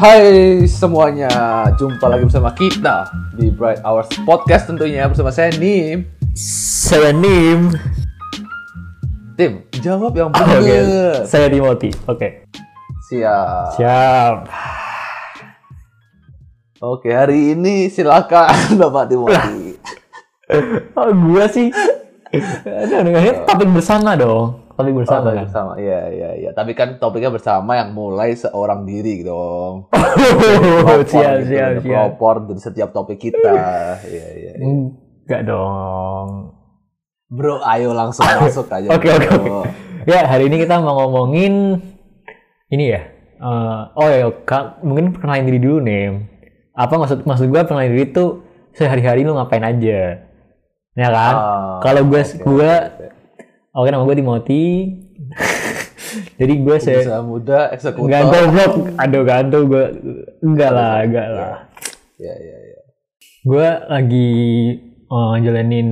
Hai semuanya, jumpa lagi bersama kita di Bright Hours Podcast tentunya bersama saya Nim. Saya Nim. Tim, jawab yang Oke, benar. saya Timothy. Oke. Siap. Siap. Oke, hari ini silakan Bapak Timothy. Oh, gua sih. Ada dengannya topik bersama dong. Topik bersama Oh, kan. bersama. Iya, iya, iya. Tapi kan topiknya bersama yang mulai seorang diri dong. Oh, siap, gitu, siap, pelopor dari setiap topik kita. Iya, iya. iya. Enggak dong. Bro, ayo langsung masuk aja. Oke, oke, oke. Ya, hari ini kita mau ngomongin ini ya. Eh, oh ya, Kak, mungkin perkenalan diri dulu nih. Apa maksud maksud gua perkenalan diri itu sehari-hari lu ngapain aja? Ya kan? Ah, Kalau gua oke, gua oke, nama gue Timothy. Jadi gue se Usaha muda, eksekutor. Enggak goblok. Aduh, gantung gue. Enggak lah, enggak lah. Iya, iya, iya. Gue lagi eh, jalanin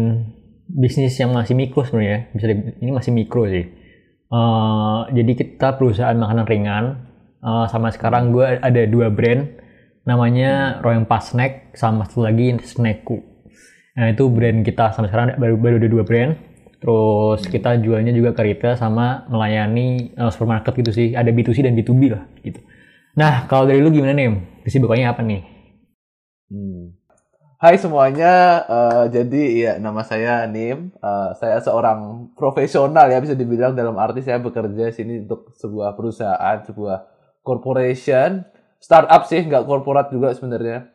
bisnis yang masih mikro sebenarnya. Bisa di- ini masih mikro sih. Eh, jadi kita perusahaan makanan ringan. Eh, sama sekarang gue ada dua brand. Namanya Royal Pas Snack sama satu lagi Snackku. Nah itu brand kita sampai sekarang baru baru ada dua brand. Terus kita jualnya juga ke retail sama melayani eh, supermarket gitu sih. Ada B2C dan B2B lah gitu. Nah kalau dari lu gimana nih? Kesibukannya apa nih? Hmm. Hai semuanya, eh, jadi ya nama saya Nim. Eh, saya seorang profesional ya bisa dibilang dalam arti saya bekerja sini untuk sebuah perusahaan, sebuah corporation, startup sih, nggak korporat juga sebenarnya.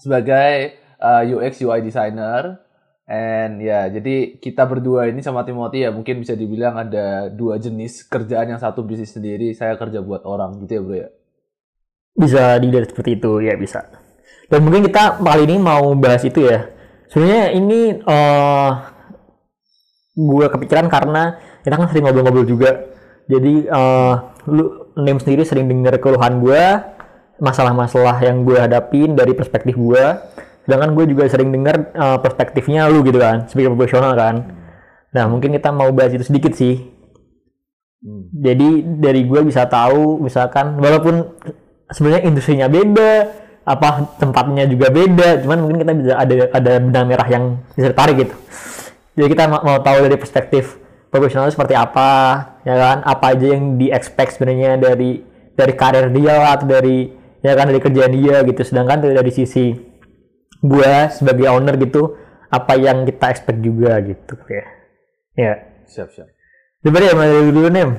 Sebagai eh, UX UI designer. And ya, jadi kita berdua ini sama Timothy ya mungkin bisa dibilang ada dua jenis kerjaan yang satu bisnis sendiri, saya kerja buat orang gitu ya bro ya. Bisa dilihat seperti itu ya bisa. Dan mungkin kita kali ini mau bahas itu ya. Sebenarnya ini eh gue kepikiran karena kita kan sering ngobrol-ngobrol juga. Jadi eh lu Nim sendiri sering dengar keluhan gue, masalah-masalah yang gue hadapin dari perspektif gue. Sedangkan gue juga sering dengar eh, perspektifnya lu gitu kan, sebagai profesional kan. Nah mungkin kita mau bahas itu sedikit sih. Hmm. Jadi dari gue bisa tahu misalkan walaupun sebenarnya industrinya beda, apa tempatnya juga beda, cuman mungkin kita bisa ada ada benang merah yang bisa ditarik gitu. Jadi kita ma- mau tahu dari perspektif profesional seperti apa, ya kan? Apa aja yang di expect sebenarnya dari dari karir dia atau dari ya kan dari kerjaan dia gitu. Sedangkan dari sisi gue sebagai owner gitu, apa yang kita expect juga gitu ya. Ya. Siap, siap. Coba deh mulai dari dulu Nem.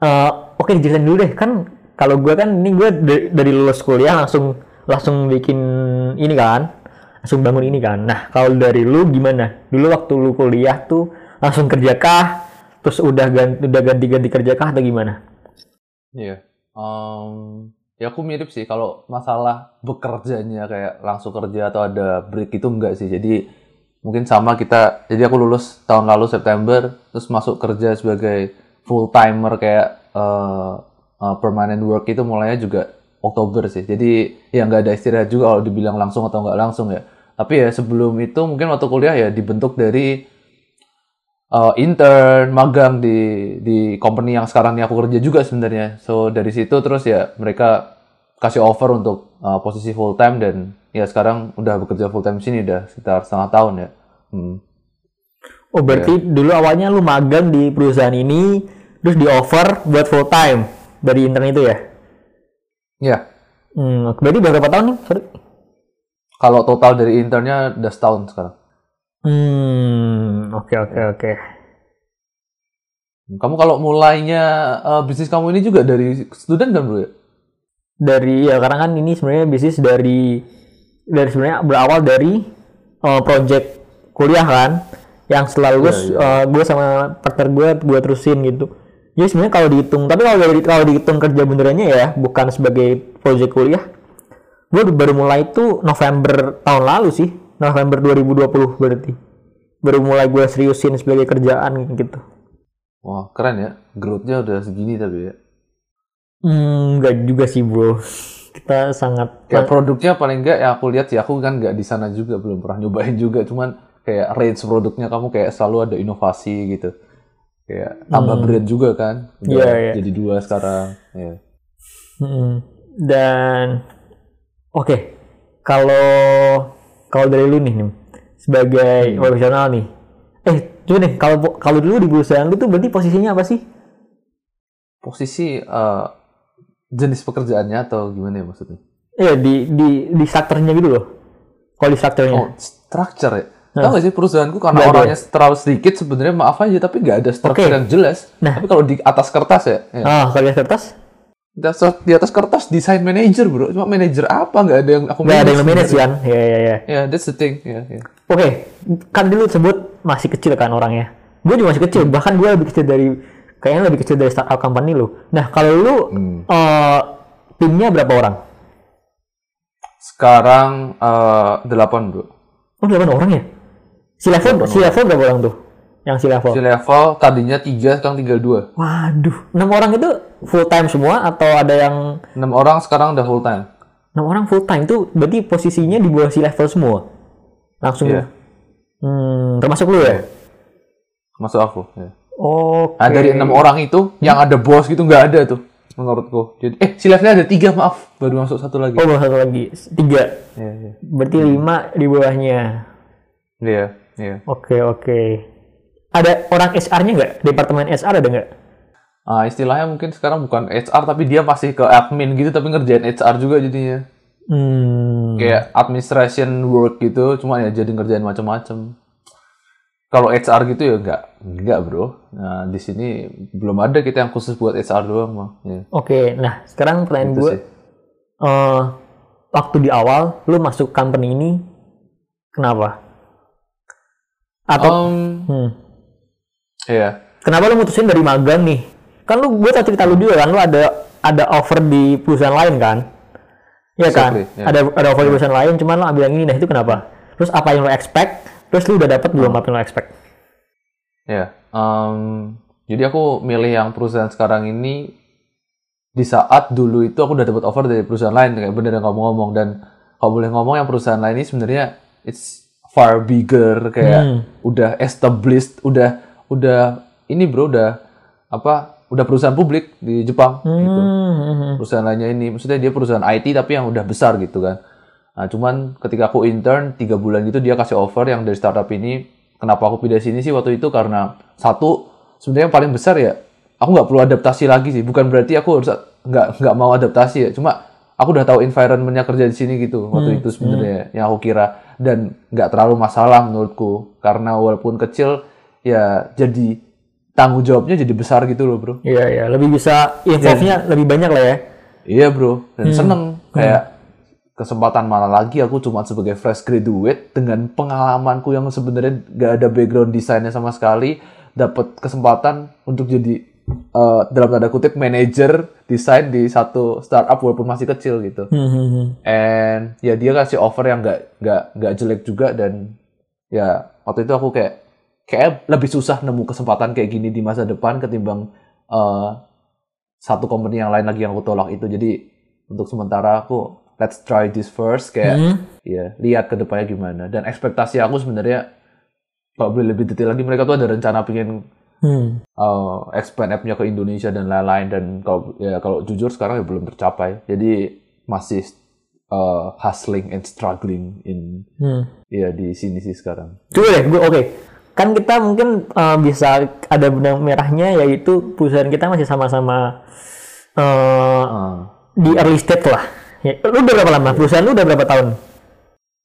Eh, Oke dijelasin dulu deh kan kalau gue kan ini gue dari, dari lulus kuliah langsung langsung bikin ini kan langsung bangun ini kan. Nah kalau dari lu gimana? Dulu waktu lu kuliah tuh langsung kerja kah? Terus udah ganti udah ganti-ganti kerja kah atau gimana? Iya. Em, ya aku mirip sih kalau masalah bekerjanya kayak langsung kerja atau ada break itu enggak sih. Jadi mungkin sama kita. Jadi aku lulus tahun lalu September terus masuk kerja sebagai full timer kayak eh, eh, permanent work itu mulainya juga Oktober sih. Jadi ya nggak ada istirahat juga kalau dibilang langsung atau nggak langsung ya. Tapi ya sebelum itu mungkin waktu kuliah ya dibentuk dari uh, intern, magang di di company yang sekarang ini aku kerja juga sebenarnya. So dari situ terus ya mereka kasih offer untuk uh, posisi full time dan ya sekarang udah bekerja full time di sini udah sekitar setengah tahun ya. Hmm. Oh berarti dulu awalnya lu magang di perusahaan ini terus di offer buat full time dari intern itu ya? Ya, Hmm, berarti berapa tahun nih? Sorry. kalau total dari internnya udah setahun sekarang. Hmm, oke oke oke. Kamu kalau mulainya uh, bisnis kamu ini juga dari student kan bro ya? Dari ya karena kan ini sebenarnya bisnis dari dari sebenarnya berawal dari uh, project kuliah kan, yang setelah lulus Iya, gue sama partner gue gue terusin gitu. Jadi sebenarnya kalau dihitung, tapi kalau dari kalau dihitung kerja benerannya ya bukan sebagai project kuliah, gue baru mulai itu November tahun lalu sih, November 2020 berarti. Baru mulai gue seriusin sebagai kerjaan gitu. Wah keren ya, growth-nya udah segini tapi ya. Hmm, enggak juga sih bro. Kita sangat Kayak produknya paling enggak ya aku lihat sih aku kan nggak di sana juga belum pernah nyobain juga cuman kayak range produknya kamu kayak selalu ada inovasi gitu kayak tambah brand juga kan udah Iya, iya. jadi dua sekarang ya Mm-mm. Dan oke, kalau kalau dari lu nih, Nim, sebagai Hmm. profesional nih. Eh, coba nih kalau kalau dulu di perusahaan lu tuh berarti posisinya apa sih? Posisi eh, jenis pekerjaannya atau gimana ya maksudnya? Iya, di di di strukturnya gitu loh. Kalau di strukturnya. Oh, structure ya. Tahu nggak sih perusahaanku karena Nggak ada orangnya terlalu sedikit sebenarnya maaf aja tapi nggak ada structure Oke. yang jelas. Nah. Tapi kalau di atas kertas ya, ya. Ah, kalau di atas kertas Di, atas, di atas kertas desain manager bro. Cuma manager apa nggak ada yang aku nggak ada yang manage kan? Ya ya ya. Ya, that's the thing. Ya, ya. Oke, kan dulu sebut masih kecil kan orangnya. Gue juga masih kecil, bahkan gue lebih kecil dari kayaknya lebih kecil dari startup company lu. Nah, kalau lu Hmm. eh, timnya berapa orang? Sekarang eh, delapan bro. Oh, 8 orang ya? Si level, si level berapa orang tuh? Yang si level? Si level tadinya tiga, sekarang tinggal dua. Waduh, 6 orang itu full time semua atau ada yang Enam orang sekarang udah full time. 6 orang full time tuh berarti posisinya di bawah si level semua? Langsung Iya. Hmm, termasuk lu ya? Masuk aku. Ya. Oke. Nah, dari enam orang itu yang ada bos gitu nggak ada tuh menurutku. Jadi eh si levelnya ada tiga maaf baru masuk satu lagi. Oh, baru satu lagi. Tiga. Iya iya Berarti lima di bawahnya. iya iya. Oke, oke. Ada orang HR-nya nggak? Departemen HR ada nggak? Ah istilahnya mungkin sekarang bukan HR tapi dia masih ke admin gitu tapi ngerjain HR juga jadinya. Hmm. Kayak administration work gitu cuma ya jadi ngerjain macam-macam. Kalau HR gitu ya nggak nggak bro. Nah di sini belum ada kita yang khusus buat HR doang mah. Ya, Oke, nah sekarang pertanyaan gitu gue, sih. eh, waktu di awal lu masuk company ini kenapa? Atau Um, hmm, iya. kenapa lu mutusin dari magang nih? Kan lu gue cerita lu juga kan, lu ada ada offer di perusahaan lain kan? Iya kan? Exactly, yeah. Ada ada offer di perusahaan lain, cuman lu ambil yang ini, nah itu kenapa? Terus apa yang lu expect? Terus lu udah dapet belum Hmm. apa yang lu expect? Ya, em, jadi aku milih yang perusahaan sekarang ini di saat dulu itu aku udah dapat offer dari perusahaan lain kayak bener yang kamu ngomong dan kalau boleh ngomong yang perusahaan lain ini sebenarnya it's far bigger kayak Hmm. udah established, udah udah ini bro udah apa udah perusahaan publik di Jepang gitu. Hmm. perusahaan lainnya ini maksudnya dia perusahaan IT tapi yang udah besar gitu kan. Nah cuman ketika aku intern tiga bulan gitu dia kasih offer yang dari startup ini kenapa aku pindah sini sih waktu itu karena satu sebenarnya yang paling besar ya aku nggak perlu adaptasi lagi sih. Bukan berarti aku harus nggak nggak mau adaptasi ya cuma aku udah tahu environmentnya kerja di sini gitu waktu itu sebenarnya yang aku kira. Dan nggak terlalu masalah menurutku karena walaupun kecil ya jadi tanggung jawabnya jadi besar gitu loh bro Iya, iya, lebih bisa involve-nya lebih banyak lah ya. Iya bro, dan seneng kayak kesempatan mana lagi aku cuma sebagai fresh graduate dengan pengalamanku yang sebenarnya gak ada background desainnya sama sekali, dapat kesempatan untuk jadi eh, dalam tanda kutip manager desain di satu startup walaupun masih kecil gitu. Hmm, hmm, hmm. And ya dia kasih offer yang gak gak gak jelek juga dan ya waktu itu aku kayak kayak lebih susah nemu kesempatan kayak gini di masa depan ketimbang eh, satu company yang lain lagi yang aku tolak itu. Jadi untuk sementara aku let's try this first kayak Hmm. ya lihat ke depannya gimana. Dan ekspektasi aku sebenarnya kalau boleh lebih detail lagi mereka tuh ada rencana pengen Hmm. uh, expand app-nya ke Indonesia dan lain-lain dan kalau ya kalau jujur sekarang ya belum tercapai. Jadi masih uh, hustling and struggling in Hmm. ya di sini sih sekarang. Coba deh, gue oke. Kan kita mungkin eh, bisa ada benang merahnya yaitu perusahaan kita masih sama-sama eh, Uh, di early stage lah. Ya, lu udah berapa lama? Perusahaan lu udah berapa tahun?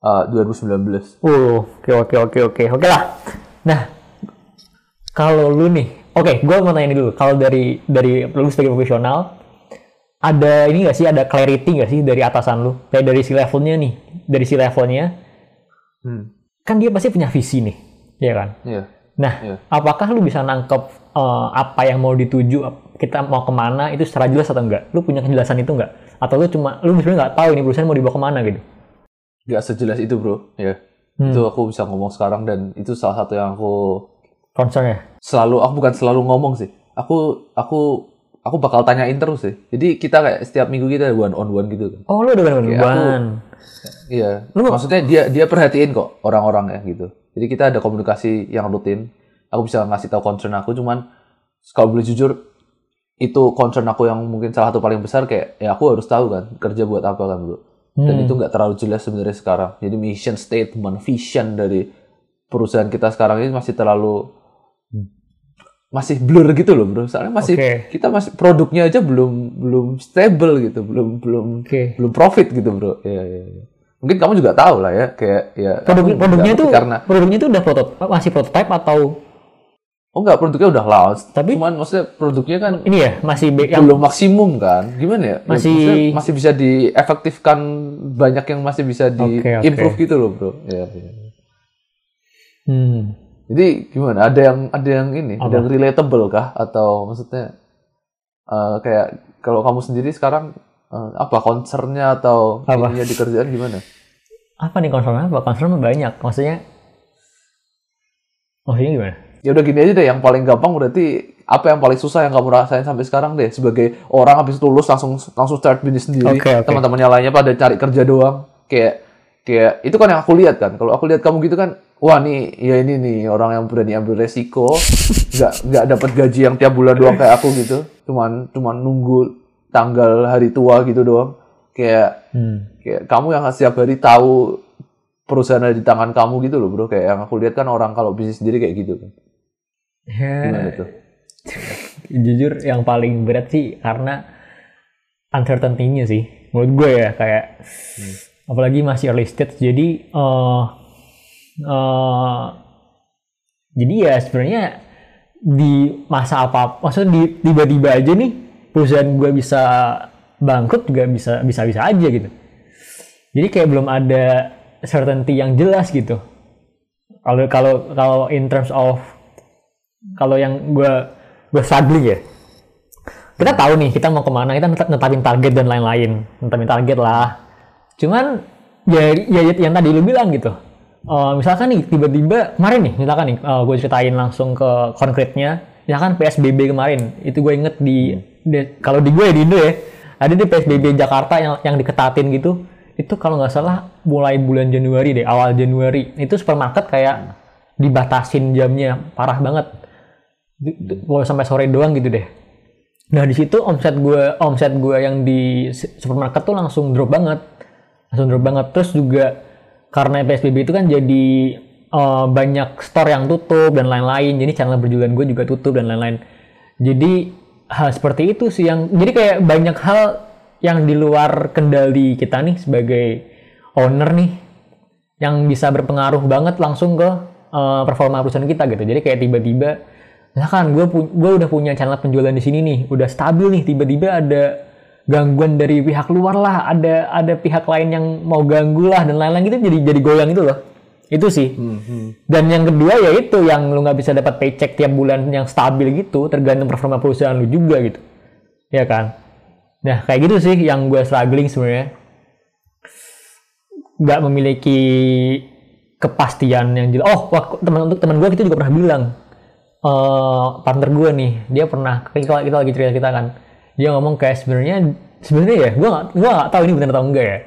uh, 2019. Oh, oke oke oke oke oke lah. Nah, kalau lu nih, oke, gue mau tanya ini dulu. Kalau dari dari lu sebagai profesional, ada ini gak sih, ada clarity gak sih dari atasan lu? Kayak dari si levelnya nih, dari si levelnya, Hmm. kan dia pasti punya visi nih, ya kan? Iya. Nah, Iya. apakah lu bisa nangkep eh, apa yang mau dituju, kita mau ke mana itu secara jelas atau enggak? Lu punya kejelasan itu enggak? Atau lu cuma, lu sebenarnya nggak tahu ini perusahaan mau dibawa ke mana gitu? Gak sejelas itu bro. Ya. Hmm. Itu aku bisa ngomong sekarang dan itu salah satu yang aku Concernnya? selalu aku bukan selalu ngomong sih. Aku aku aku bakal tanyain terus sih. Jadi kita kayak setiap minggu kita one on one gitu kan. Oh, lu udah bener Kayak aku- Iya. Lu nggak- Maksudnya dia dia perhatiin kok orang-orang ya gitu. Jadi kita ada komunikasi yang rutin. Aku bisa ngasih tahu concern aku cuman kalau boleh jujur itu concern aku yang mungkin salah satu paling besar kayak ya aku harus tahu kan kerja buat apa kan bro dan Hmm. itu nggak terlalu jelas sebenarnya sekarang jadi mission statement vision dari perusahaan kita sekarang ini masih terlalu masih blur gitu loh bro soalnya masih Oke. kita masih produknya aja belum belum stable gitu belum belum Oke. belum profit gitu bro ya, ya, ya. Mungkin kamu juga tahu lah ya kayak ya Produk, produknya itu karena produknya itu udah prototype masih prototype atau oh enggak produknya udah launch Tapi- cuman maksudnya produknya kan ini ya masih yang belum maksimum kan gimana ya Ya, Masih- maksudnya masih bisa diefektifkan banyak yang masih bisa di Oke, oke. improve gitu loh bro ya, ya. hmm. jadi gimana ada yang ada yang ini ada Apa? yang relatable kah atau maksudnya eh, kayak kalau kamu sendiri sekarang eh, apa concernnya atau Apa? ininya di kerjaan gimana? Apa nih concernnya apa? Concernnya banyak. Maksudnya maksudnya gimana? Ya udah gini aja deh yang paling gampang berarti apa yang paling susah yang kamu rasain sampai sekarang deh. Sebagai orang habis lulus langsung langsung start bisnis sendiri. Oke, oke. teman-temannya lainnya pada cari kerja doang. Kayak kayak itu kan yang aku lihat kan. Kalau aku lihat kamu gitu kan wah nih ya ini nih orang yang berani ambil resiko. Nggak nggak dapat gaji yang tiap bulan doang kayak aku gitu. Cuman cuman nunggu tanggal hari tua gitu doang. Kayak hmm. kayak kamu yang setiap hari tahu perusahaan ada di tangan kamu gitu loh bro. Kayak yang aku lihat kan orang kalau bisnis sendiri kayak gitu kan. Ya, gimana tuh? Jujur yang paling berat sih karena uncertainty-nya sih menurut gue ya kayak apalagi masih early stage jadi eh eh, jadi ya sebenarnya di masa apa maksudnya di tiba-tiba aja nih perusahaan gue bisa bangkrut juga bisa bisa bisa aja gitu. Jadi kayak belum ada certainty yang jelas gitu. Kalau kalau kalau in terms of kalau yang gue gue struggling ya. Kita tahu nih kita mau ke mana kita net- netapin target dan lain-lain. Netapin target lah. Cuman ya, ya yang tadi lu bilang gitu. Eh, misalkan nih tiba-tiba kemarin nih misalkan nih gue ceritain langsung ke konkretnya misalkan PSBB kemarin itu gue inget di, di- kalau di gue ya di Indo ya ada di PSBB Jakarta yang yang diketatin gitu itu kalau nggak salah mulai bulan Januari deh awal Januari itu supermarket kayak dibatasin jamnya parah banget boleh sampai sore doang gitu deh Nah di situ omset gue omset gue yang di supermarket tuh langsung drop banget, langsung drop banget. Terus juga karena PSBB itu kan jadi eh, banyak store yang tutup dan lain-lain. Jadi channel berjualan gue juga tutup dan lain-lain. Jadi hal seperti itu sih yang jadi kayak banyak hal yang di luar kendali kita nih sebagai owner nih yang bisa berpengaruh banget langsung ke eh, performa perusahaan kita gitu. Jadi kayak tiba-tiba misalkan gue gue udah punya channel penjualan di sini nih, udah stabil nih, tiba-tiba ada gangguan dari pihak luar lah, ada ada pihak lain yang mau ganggu lah dan lain-lain gitu jadi jadi goyang itu loh. Itu sih. Dan yang kedua ya itu yang lu nggak bisa dapat paycheck tiap bulan yang stabil gitu, tergantung performa perusahaan lu juga gitu. Ya kan? Nah, kayak gitu sih yang gue struggling sebenarnya. Nggak memiliki kepastian yang jelas. Oh, teman teman gue itu juga pernah bilang, eh partner gue nih, dia pernah kita, kita lagi cerita kita kan, dia ngomong kayak sebenarnya sebenarnya ya, gue nggak gue nggak tahu ini benar atau enggak ya.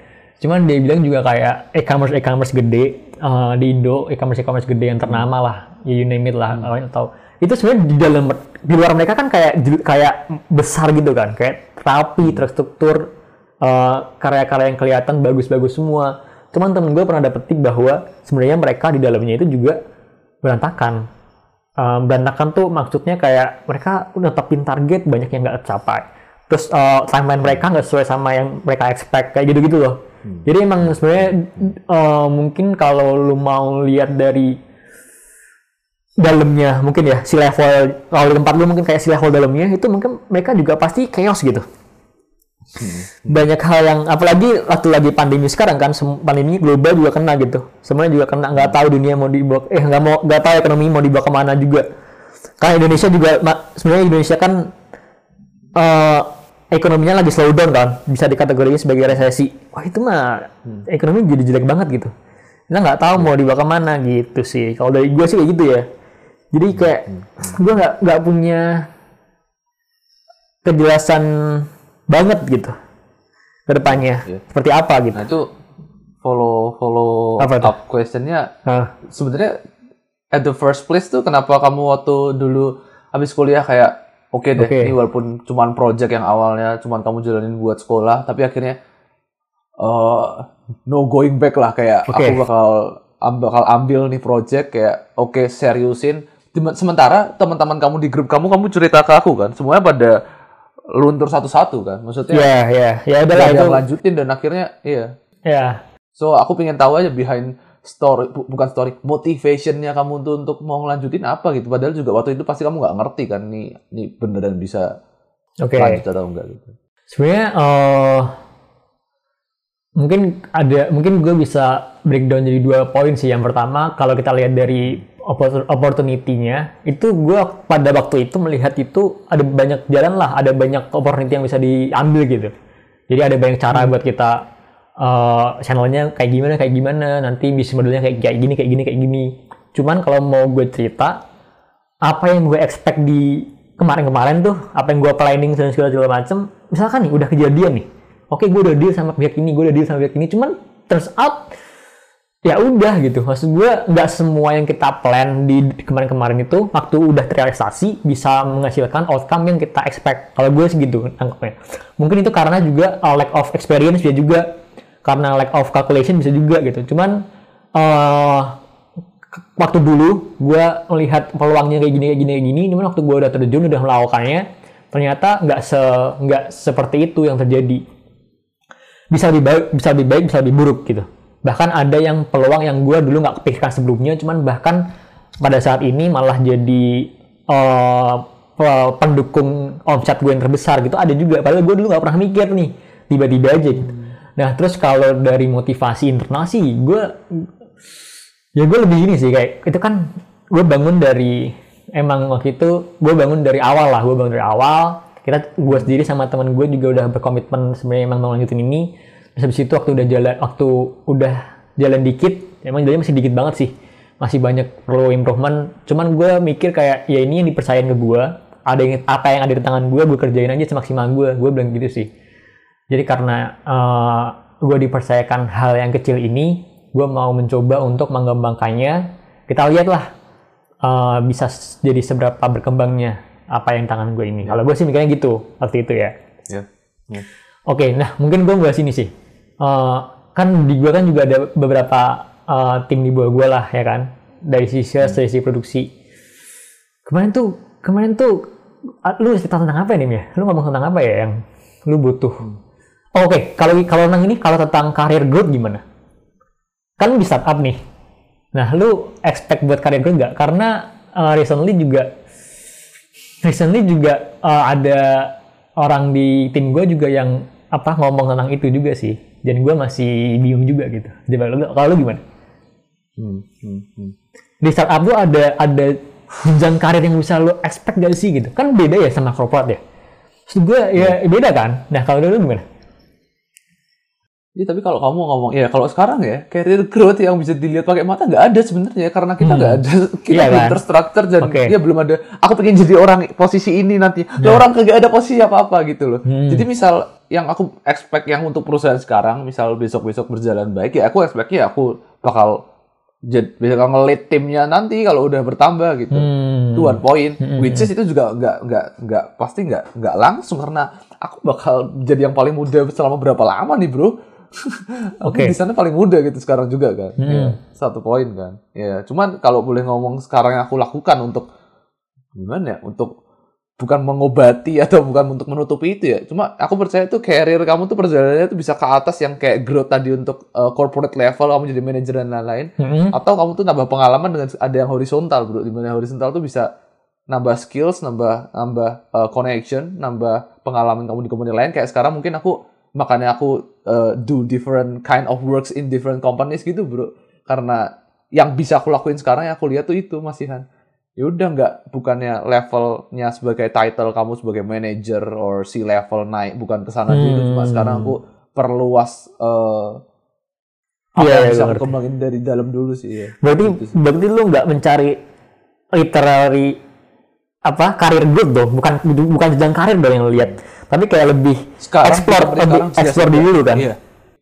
Cuman dia bilang juga kayak e-commerce e-commerce gede eh, di Indo, e-commerce e-commerce gede yang ternama lah, ya you name it lah, kalian tahu. Itu sebenarnya di dalam di luar mereka kan kayak kayak besar gitu kan, kayak rapi, terstruktur, eh, karya-karya yang kelihatan bagus-bagus semua. Cuman temen gue pernah dapet tip bahwa sebenarnya mereka di dalamnya itu juga berantakan. Eh, berantakan tuh maksudnya kayak mereka udah tetapin target banyak yang nggak tercapai. Terus eh, timeline mereka nggak sesuai sama yang mereka expect kayak gitu-gitu loh. Jadi emang sebenarnya eh, mungkin kalau lu mau lihat dari dalamnya mungkin ya si level kalau di tempat lu mungkin kayak si level dalamnya itu mungkin mereka juga pasti chaos gitu. Banyak hal yang apalagi waktu lagi pandemi sekarang kan pandemi global juga kena gitu. Semuanya juga kena nggak tahu dunia mau dibawa eh nggak mau nggak tahu ekonomi mau dibawa ke mana juga. Karena Indonesia juga sebenarnya Indonesia kan eh, ekonominya lagi slow down kan bisa dikategorikan sebagai resesi. Wah itu mah ekonomi jadi jelek banget gitu. Kita nggak tahu mau dibawa ke mana gitu sih. Kalau dari gue sih kayak gitu ya. Jadi kayak gue nggak nggak punya kejelasan banget gitu ke depannya. Iya. seperti apa gitu. Nah itu follow follow Apa tuh? up questionnya Hah. sebenarnya at the first place tuh kenapa kamu waktu dulu habis kuliah kayak oke deh, Oke. ini walaupun cuman project yang awalnya cuman kamu jalanin buat sekolah, tapi akhirnya eh, no going back lah kayak Oke. aku bakal bakal ambil nih project kayak oke seriusin. Dem- Sementara teman-teman kamu di grup kamu kamu cerita ke aku kan, semuanya pada luntur satu-satu kan, maksudnya Iya, iya. Ya nggak udahlah ada itu. yang lanjutin dan akhirnya iya. Ya. So aku pengen tahu aja behind story bu- bukan story motivationnya kamu tuh untuk mau ngelanjutin apa gitu. Padahal juga waktu itu pasti kamu nggak ngerti kan nih nih beneran bisa Oke. lanjut atau enggak gitu. Sebenarnya eh mungkin ada mungkin gue bisa breakdown jadi dua poin sih. Yang pertama kalau kita lihat dari oppor- opportunity-nya itu gue pada waktu itu melihat itu ada banyak jalan lah, ada banyak opportunity yang bisa diambil gitu. Jadi ada banyak cara buat kita eh channelnya kayak gimana kayak gimana nanti bisnis modelnya kayak kayak gini kayak gini kayak gini. Cuman kalau mau gue cerita apa yang gue expect di kemarin-kemarin tuh, apa yang gue planning dan segala segala macem, misalkan nih udah kejadian nih, oke gue udah deal sama pihak ini, gue udah deal sama pihak ini, cuman turns out ya udah gitu, maksud gue nggak semua yang kita plan di kemarin-kemarin itu waktu udah terrealisasi bisa menghasilkan outcome yang kita expect. Kalau gue segitu tangkapnya. Mungkin itu karena juga uh, lack of experience ya juga, karena lack of calculation bisa juga gitu. Cuman eh waktu dulu gue melihat peluangnya kayak gini kayak gini kayak gini cuman waktu gue udah terjun udah melakukannya ternyata nggak se nggak seperti itu yang terjadi. Bisa lebih baik bisa lebih baik bisa lebih buruk gitu. Bahkan ada yang peluang yang gue dulu nggak kepikirkan sebelumnya cuman bahkan pada saat ini malah jadi pe- pendukung omset gue yang terbesar gitu. Ada juga padahal gue dulu nggak pernah mikir nih tiba-tiba aja gitu nah terus kalau dari motivasi internal sih gue ya gue lebih ini sih kayak itu kan gue bangun dari emang waktu itu gue bangun dari awal lah gue bangun dari awal. Kita gue sendiri sama teman gue juga udah berkomitmen sebenarnya emang mau lanjutin ini. Terus habis itu waktu udah jalan waktu udah jalan dikit emang jalannya masih dikit banget sih. Masih banyak perlu improvement. Cuman gue mikir kayak ya ini yang dipercayain ke gue ada yang apa yang ada di tangan gue gue kerjain aja semaksimal gue gue bilang gitu sih jadi karena eh, gue dipercayakan hal yang kecil ini, gue mau mencoba untuk mengembangkannya. Kita lihatlah eh, bisa jadi seberapa berkembangnya apa yang tangan gue ini. Kalau gue sih mikirnya gitu waktu itu ya. Ya. Ya. Oke, nah mungkin gue bahas ini sih. Eh, kan di gue kan juga ada beberapa eh, tim di bawah gue lah ya kan, dari sisi dari sisi produksi. Kemarin tuh, kemarin tuh, lu cerita tentang apa nih ya? Lu ngomong tentang apa ya yang lu butuh? Oh, Oke, kalau kalau tentang ini, kalau tentang career growth gimana? Kan di startup nih. Nah, lu expect buat career growth nggak? Karena eh, recently juga recently juga eh, ada orang di tim gue juga yang apa ngomong tentang itu juga sih. Dan gue masih bingung juga gitu. Coba lu, kalau lu gimana? Hmm, hmm, hmm. Di startup lu ada ada jenjang karir yang bisa lu expect gak sih gitu? Kan beda ya sama corporate ya. Maksud gue ya beda kan? Nah kalau lu gimana? Ya, tapi kalau kamu ngomong ya kalau sekarang ya career growth yang bisa dilihat pakai mata nggak ada sebenarnya karena kita nggak ada kita Iya belum kan? terstruktur dan Oke. ya belum ada aku pengen jadi orang posisi ini nanti Lah, orang kagak ada posisi apa apa gitu loh Hmm. jadi misal yang aku expect yang untuk perusahaan sekarang misal besok besok berjalan baik ya aku expect ya aku bakal jadi bakal ngelit timnya nanti kalau udah bertambah gitu Hmm. itu one point which is itu juga nggak nggak nggak pasti nggak nggak langsung karena aku bakal jadi yang paling muda selama berapa lama nih bro Oke. di sana paling muda gitu sekarang juga kan Hmm. Ya, satu poin kan ya cuman kalau boleh ngomong sekarang yang aku lakukan untuk gimana ya untuk bukan mengobati atau bukan untuk menutupi itu ya cuma aku percaya tuh career kamu tuh perjalanannya tuh bisa ke atas yang kayak growth tadi untuk uh, corporate level kamu jadi manajer dan lain-lain Hmm. atau kamu tuh nambah pengalaman dengan ada yang horizontal bro di mana horizontal tuh bisa nambah skills nambah nambah uh, connection nambah pengalaman kamu di company lain kayak sekarang mungkin aku makanya aku uh, do different kind of works in different companies gitu bro karena yang bisa aku lakuin sekarang yang aku lihat tuh itu masihan ya udah nggak bukannya levelnya sebagai title kamu sebagai manager or C level naik bukan ke sana dulu cuma Hmm. sekarang aku perluas uh, apa yang iya, bisa aku kembangin dari dalam dulu sih ya. Berarti Gitu sih. berarti lu nggak mencari literary apa karir growth dong, bukan bukan jenjang karir dong yang lihat, tapi kayak lebih sekarang explore lebih explore ya, dulu kan. Iya.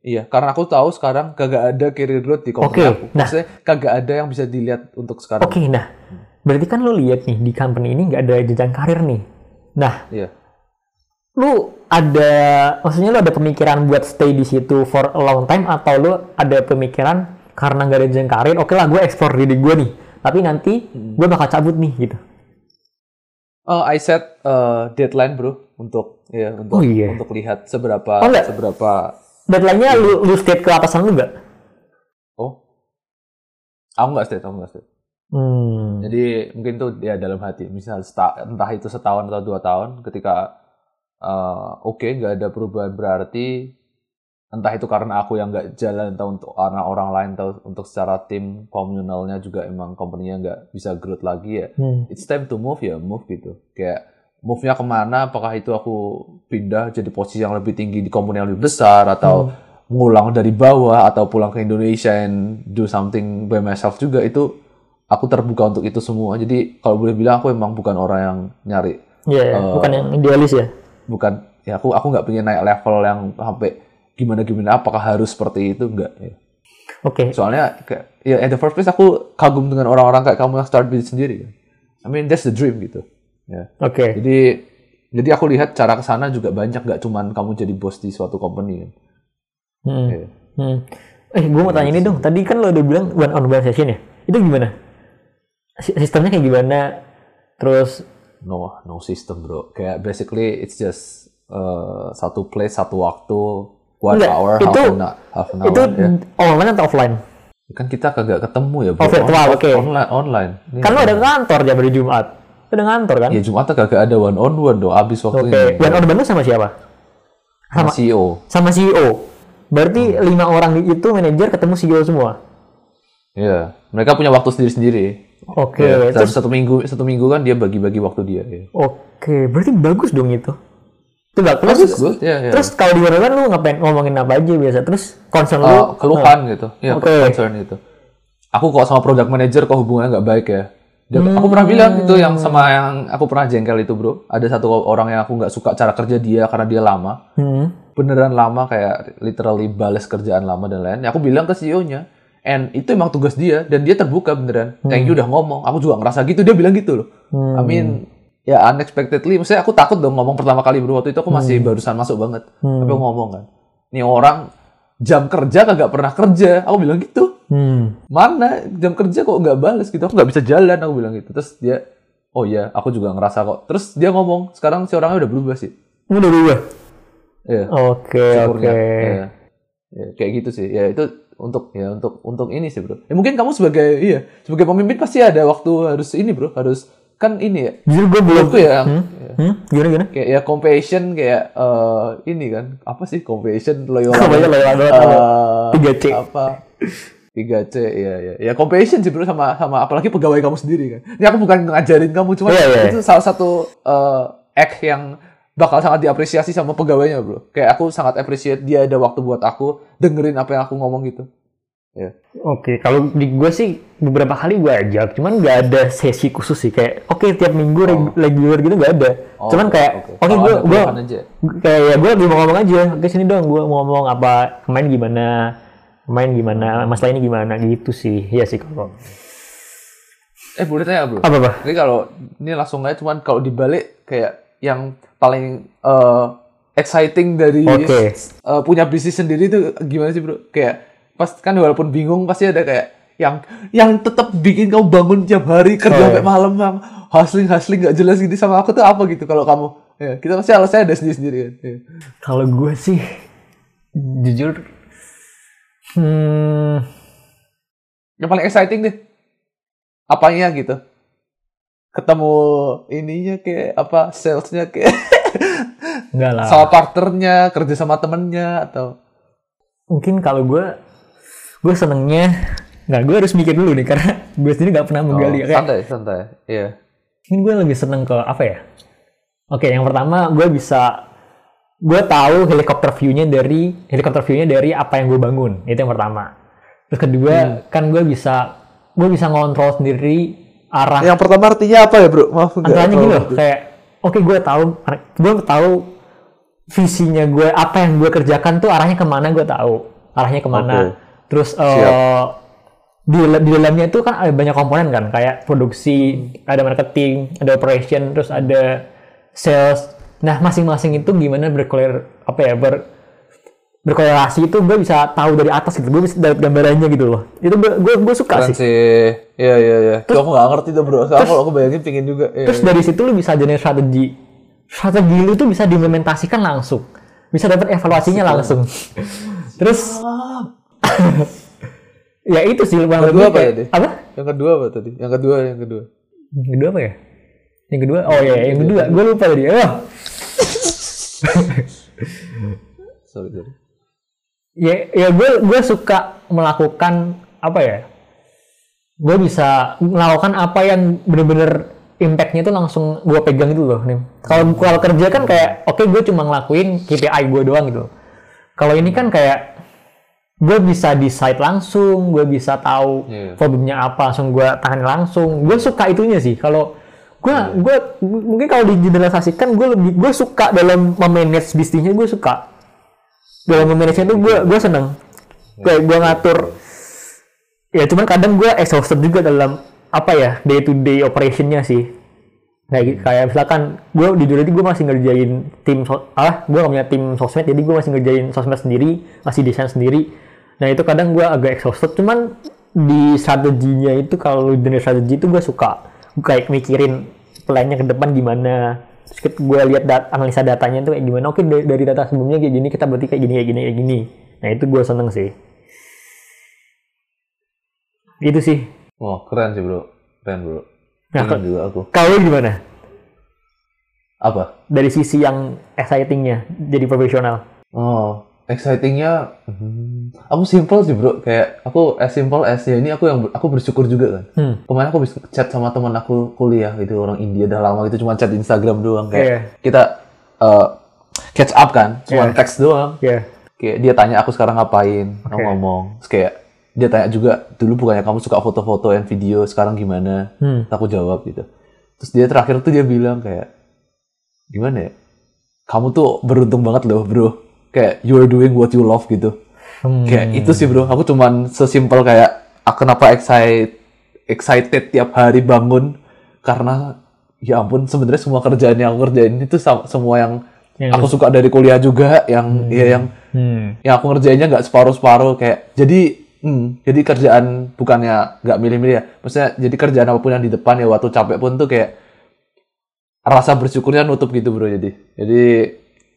Iya, karena aku tahu sekarang kagak ada career growth di company Oke, aku. nah. Maksudnya kagak ada yang bisa dilihat untuk sekarang. Oke, nah berarti kan lu lihat nih di company ini nggak ada jenjang karir nih. Nah, Iya. lu ada maksudnya lu ada pemikiran buat stay di situ for a long time atau lu ada pemikiran karena nggak ada jenjang karir, oke lah gue explore diri gue nih, tapi nanti Hmm. gue bakal cabut nih gitu. Oh, I set uh, deadline bro untuk ya untuk Oh, iya. untuk lihat seberapa Oh, seberapa Deadline-nya lu, lu state ke atasan lu nggak? oh aku nggak state aku nggak state Hmm. jadi mungkin tuh ya dalam hati misal seta- entah itu setahun atau dua tahun ketika uh, oke nggak ada perubahan berarti entah itu karena aku yang nggak jalan atau untuk karena orang lain atau untuk secara tim komunalnya juga emang company-nya nggak bisa growth lagi ya Hmm. it's time to move ya move gitu kayak move-nya ke mana apakah itu aku pindah jadi posisi yang lebih tinggi di company yang lebih besar atau ngulang dari bawah atau pulang ke Indonesia and do something by myself juga itu aku terbuka untuk itu semua jadi kalau boleh bilang aku emang bukan orang yang nyari Iya, iya. Eh, bukan yang idealis ya. bukan ya aku aku nggak pengen naik level yang sampai gimana gimana apakah harus seperti itu enggak ya. Oke. soalnya kayak ya at the first place aku kagum dengan orang-orang kayak kamu yang start bisnis sendiri kan I mean that's the dream gitu ya Oke. jadi jadi aku lihat cara ke sana juga banyak nggak cuman kamu jadi bos di suatu company kan Hmm. Hmm. Eh, gue mau tanya ini dong. Tadi kan lo udah bilang one on one session ya. Itu gimana? Si- Sistemnya kayak gimana? Terus no no system bro kayak basically it's just uh, satu place satu waktu one Enggak, hour itu- half an, half an hour itu ya. online atau offline? kan kita kagak ketemu ya bro Oh, virtual, oke. online online Iya. Kan lo ada kantor jam hari Jumat. Lo ada kantor kan? ya Jumat kagak ada one on one dong abis Oke. waktunya One on one lu sama siapa? sama sama- CEO Sama CEO. Berarti Hmm. lima orang itu manajer ketemu CEO semua. Iya, mereka punya waktu sendiri-sendiri. Oke. Ya, dalam Terus satu minggu satu minggu kan dia bagi-bagi waktu dia. Ya. oke. Berarti bagus dong itu. Itu bagus. Good. Ya, ya. Terus kalau di one on one lu ngapain ngomongin apa aja biasa? Terus concern lu? Uh, keluhan gitu, ya Oke. concern gitu. Aku kok sama product manager kok hubungannya nggak baik ya. Dan Aku pernah bilang itu yang sama yang aku pernah jengkel itu bro. Ada satu orang yang aku nggak suka cara kerja dia karena dia lama. Hmm. Beneran lama kayak literally balas kerjaan lama dan lain. Ya, aku bilang ke CEO-nya, and itu emang tugas dia dan dia terbuka beneran. Thank you udah ngomong. Aku juga ngerasa gitu. Dia bilang gitu loh. Hmm. I mean, ya unexpectedly. Maksudnya aku takut dong ngomong pertama kali bro. Waktu itu aku masih barusan masuk banget. Hmm. Tapi aku ngomong kan. Ini orang jam kerja kagak pernah kerja. Aku bilang gitu. Hmm. Mana jam kerja kok nggak balas gitu. Aku nggak bisa jalan. Aku bilang gitu. Terus dia, oh iya aku juga ngerasa kok. Terus dia ngomong, sekarang si orangnya udah berubah sih. Udah berubah. Iya. Oke, syukurnya. oke. Ya. Ya, kayak gitu sih. Ya itu untuk ya untuk untuk ini sih bro. Ya mungkin kamu sebagai iya sebagai pemimpin pasti ada waktu harus ini bro harus kan ini ya. Jujur gue belum. Menurutku ya, ya, Hmm? Gimana gimana? kayak ya compassion kayak eh, ini kan apa sih compassion loyal Compassion, loyal banget, eh, 3C. apa 3C ya ya ya compassion sih bro sama sama apalagi pegawai kamu sendiri kan. Ini aku bukan ngajarin kamu cuma Iya, iya. itu salah satu eh, act yang bakal sangat diapresiasi sama pegawainya bro. Kayak aku sangat appreciate dia ada waktu buat aku dengerin apa yang aku ngomong gitu. Oke, kalau di gue sih beberapa kali gue ajak, cuman nggak ada sesi khusus sih kayak oke tiap minggu reg- regular gitu nggak ada. Oh, cuman kayak oke. oke Kalau gue gue kayak ya gue lagi mau ngomong aja, oke sini dong gue mau ngomong apa main gimana, main gimana, masalah ini gimana gitu sih, iya sih kalau Eh boleh tanya bro. apa apa? Ini kalau ini langsung aja cuman kalau dibalik kayak yang paling eh, exciting dari Oke. eh, punya bisnis sendiri itu gimana sih bro? Kayak pas kan walaupun bingung pasti ada kayak yang yang tetap bikin kamu bangun tiap hari kerja Oh, sampai iya. malam yang hustling hustling nggak jelas gitu sama aku tuh apa gitu kalau kamu ya kita pasti alasannya ada sendiri sendiri kan ya. Kalau gue sih jujur, hmm, yang paling exciting deh apanya gitu ketemu ininya kayak apa salesnya kayak enggak lah. sama partnernya kerja sama temennya atau Mungkin kalau gue, gue senengnya, nggak gue harus mikir dulu nih karena gue sendiri nggak pernah menggali Oh, kayak santai santai iya Ini gue lebih seneng ke apa ya? Oke, yang pertama gue bisa gue tahu helikopter view-nya dari helikopter view-nya dari apa yang gue bangun. Itu yang pertama. Terus kedua, kan gue bisa gue bisa ngontrol sendiri arah yang pertama artinya apa ya bro maaf nggak antaranya tahu. gitu loh, kayak oke gue tahu gue tahu visinya gue apa yang gue kerjakan tuh arahnya ke mana gue tahu arahnya ke mana Oke. Terus eh, Siap. di, di dalamnya itu kan ada banyak komponen kan kayak produksi ada marketing ada operation terus ada sales nah masing-masing itu gimana berkoler apa ya ber berkorelasi itu gue bisa tahu dari atas gitu gue bisa dapat gambarannya gitu loh itu gue gue, suka Keren sih sih. Iya iya iya. Terus, aku nggak ngerti tuh bro. Kalau aku bayangin pingin juga. Iya, terus iya. dari situ lu bisa jadi strategi strategi lu tuh bisa diimplementasikan langsung bisa dapat evaluasinya langsung terus ya itu sih Yang kedua apa kayak- tadi? apa? Yang kedua apa tadi? Yang kedua yang kedua. yang kedua apa ya? Yang kedua? Oh ya yang kedua. Gue lupa tadi. Oh. Sorry sorry. ya ya gue gue suka melakukan apa ya? Gue bisa melakukan apa yang bener-bener impactnya itu langsung gue pegang itu loh nih kalau kalau kerja kan kayak oke gue cuma ngelakuin KPI gue doang gitu. Kalau ini kan kayak gue bisa decide langsung gue bisa tahu Iya. problemnya apa langsung gue tangani langsung. Gue suka itunya sih. Kalau gue gue mungkin kalau digeneralisasikan gue lebih gue suka dalam memanage bisnisnya gue suka. Dalam memanage itu gue gue seneng. Kayak gue ngatur ya cuman kadang gue exhausted juga dalam apa ya day to day operationnya sih. Kayak kayak misalkan gue di dulu gue masih ngerjain tim so ah gue gak punya tim sosmed jadi gue masih ngerjain sosmed sendiri masih desain sendiri nah itu kadang gue agak exhausted cuman di strateginya itu kalau di strategi itu gue suka Gua kayak mikirin plannya ke depan gimana terus gue lihat dat analisa datanya itu kayak gimana oke dari, dari data sebelumnya kayak gini kita berarti kayak gini kayak gini kayak gini nah itu gue seneng sih itu sih Wah keren sih bro. Keren bro. Nah, Pengen juga aku. kalau gimana Apa? dari sisi yang excitingnya jadi profesional Oh, excitingnya, hmm, aku simple sih bro. Kayak aku as simple as ya ini aku yang aku bersyukur juga kan. hmm. Kemarin aku bisa chat sama teman aku kuliah gitu orang India udah lama gitu cuma chat di Instagram doang kayak Iya. kita uh, catch up kan, cuma Iya. teks doang. ya Kayak dia tanya aku sekarang ngapain, aku Oke. ngomong. Terus kayak dia tanya juga dulu bukannya kamu suka foto-foto dan video, sekarang gimana? hmm. Terus aku jawab gitu. Terus dia terakhir tuh dia bilang kayak gimana ya? Kamu tuh beruntung banget loh bro. Kayak you are doing what you love gitu. Hmm. Kayak itu sih bro. Aku cuman sesimpel kayak aku kenapa excited excited tiap hari bangun karena ya ampun sebenarnya semua kerjaan yang aku kerjain itu semua yang Yang aku suka dari kuliah juga yang ya yang hmm. yang aku ngerjainnya nggak separuh-separuh kayak jadi hmm, jadi kerjaan bukannya nggak milih-milih ya maksudnya jadi kerjaan apa pun yang di depan ya waktu capek pun tuh kayak rasa bersyukurnya nutup gitu bro jadi jadi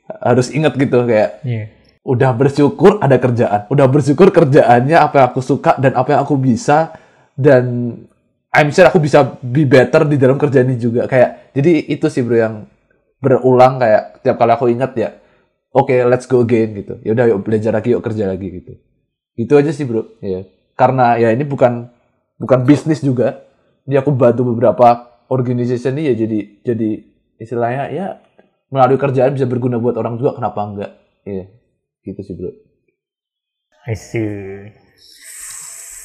harus inget gitu kayak Iya. udah bersyukur ada kerjaan. Udah bersyukur kerjaannya apa yang aku suka dan apa yang aku bisa. Dan I'm sure aku bisa be better di dalam kerjaan ini juga. Kayak jadi itu sih bro yang berulang kayak tiap kali aku ingat ya oke let's go again gitu. Ya udah yuk belajar lagi yuk kerja lagi gitu. Itu aja sih bro. Ya karena ya ini bukan bukan bisnis juga. Ini aku bantu beberapa organization ini ya jadi jadi istilahnya ya melalui kerjaan bisa berguna buat orang juga kenapa enggak? Iya gitu sih bro. I see.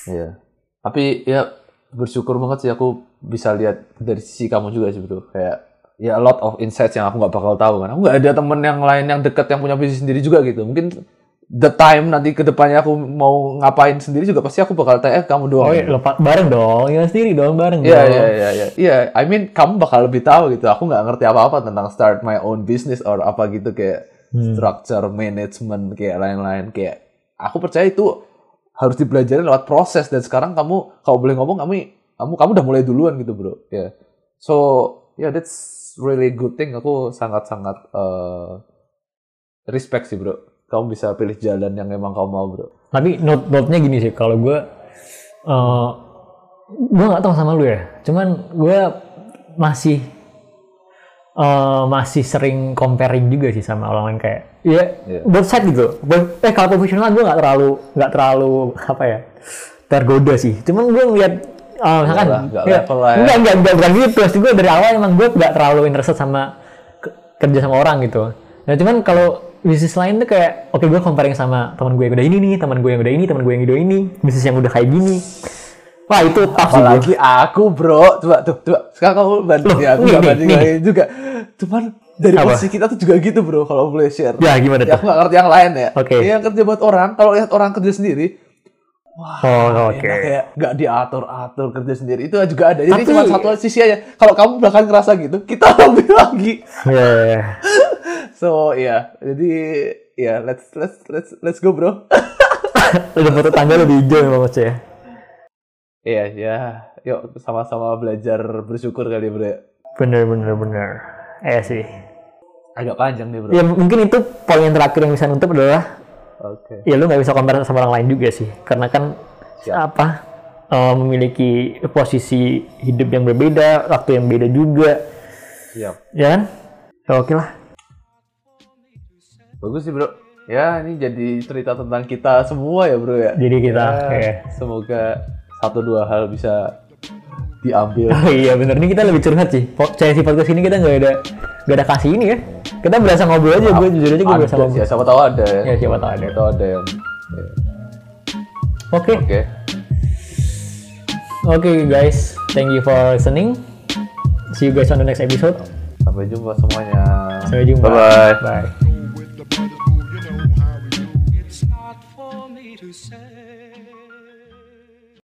iya. Tapi ya bersyukur banget sih aku bisa lihat dari sisi kamu juga sih bro. Kayak ya a lot of insights yang aku nggak bakal tahu kan. Aku nggak ada temen yang lain yang deket yang punya bisnis sendiri juga gitu. Mungkin the time nanti ke depannya aku mau ngapain sendiri juga pasti aku bakal tanya eh, kamu doang Oh iya, lepas bareng dong, ya sendiri dong, bareng Iya iya iya iya. Iya, I mean kamu bakal lebih tahu gitu. Aku nggak ngerti apa-apa tentang start my own business or apa gitu kayak Hmm. structure management kayak lain-lain kayak aku percaya itu harus dipelajari lewat proses dan sekarang kamu kalau boleh ngomong kamu kamu kamu udah mulai duluan gitu, Bro. Ya. So, yeah that's really good thing. Aku sangat-sangat eh, respect sih, Bro. Kamu bisa pilih jalan yang emang kamu mau, Bro. Tapi note note-nya gini sih, kalau gue, uh, gue nggak tahu sama lu ya. Cuman gue masih uh, masih sering comparing juga sih sama orang lain kayak, ya Iya. both side gitu. Both- eh kalau profesional gue nggak terlalu nggak terlalu apa ya tergoda sih. Cuman gue ngeliat uh, misalkan, Nggak lah, nggak ya, lah ya. enggak, enggak, enggak, bukan gitu. Pasti gue dari awal emang gue nggak terlalu interested sama ke- kerja sama orang gitu. Nah cuman kalau bisnis lain tuh kayak, oke gue comparing sama teman gue yang udah ini nih, teman gue yang udah ini, teman gue yang udah ini, bisnis yang udah kayak gini. Wah itu tough sih. Apalagi aku bro, coba tuh, coba sekarang kamu Loh, ya, aku nih, nggak nih, banding lagi juga. Cuman dari Apa? posisi kita tuh juga gitu bro, kalau boleh share. Ya gimana Ya, tuh? aku nggak ngerti yang lain ya. Oke. Yang kerja buat orang, kalau lihat orang kerja sendiri, wah Oh, oke. enak kayak nggak diatur atur kerja sendiri itu juga ada jadi Tapi- cuma satu sisi aja kalau kamu bahkan ngerasa gitu kita lebih lagi Iya, iya, iya. so ya jadi ya let's let's let's let's go bro Udah foto tangga lebih hijau ya Mas ya. Iya, ya. Yuk sama-sama belajar bersyukur kali bro ya. Bener, bener, bener. Iya sih. Agak panjang nih bro. Ya mungkin itu poin yang terakhir yang bisa nutup adalah Oke. ya lu nggak bisa compare sama orang lain juga sih karena kan Siap. apa eh, memiliki posisi hidup yang berbeda waktu yang beda juga Siap. ya kan ya oke lah Bagus sih bro. Ya ini jadi cerita tentang kita semua ya bro ya. jadi kita Ya, ya. Semoga satu dua hal bisa diambil. Oh iya bener ini kita lebih curhat sih. Saya si podcast ini kita nggak ada nggak ada kasih ini ya. Kita berasa ngobrol aja, gue jujur aja gue berasa ngobrol. sih, siapa tahu ada ya. Ya siapa tahu ada. Siapa tahu ada yang. ya. Oke, Oke. oke guys, thank you for listening. See you guys on the next episode. Sampai jumpa semuanya. Sampai jumpa. Bye bye. Bye.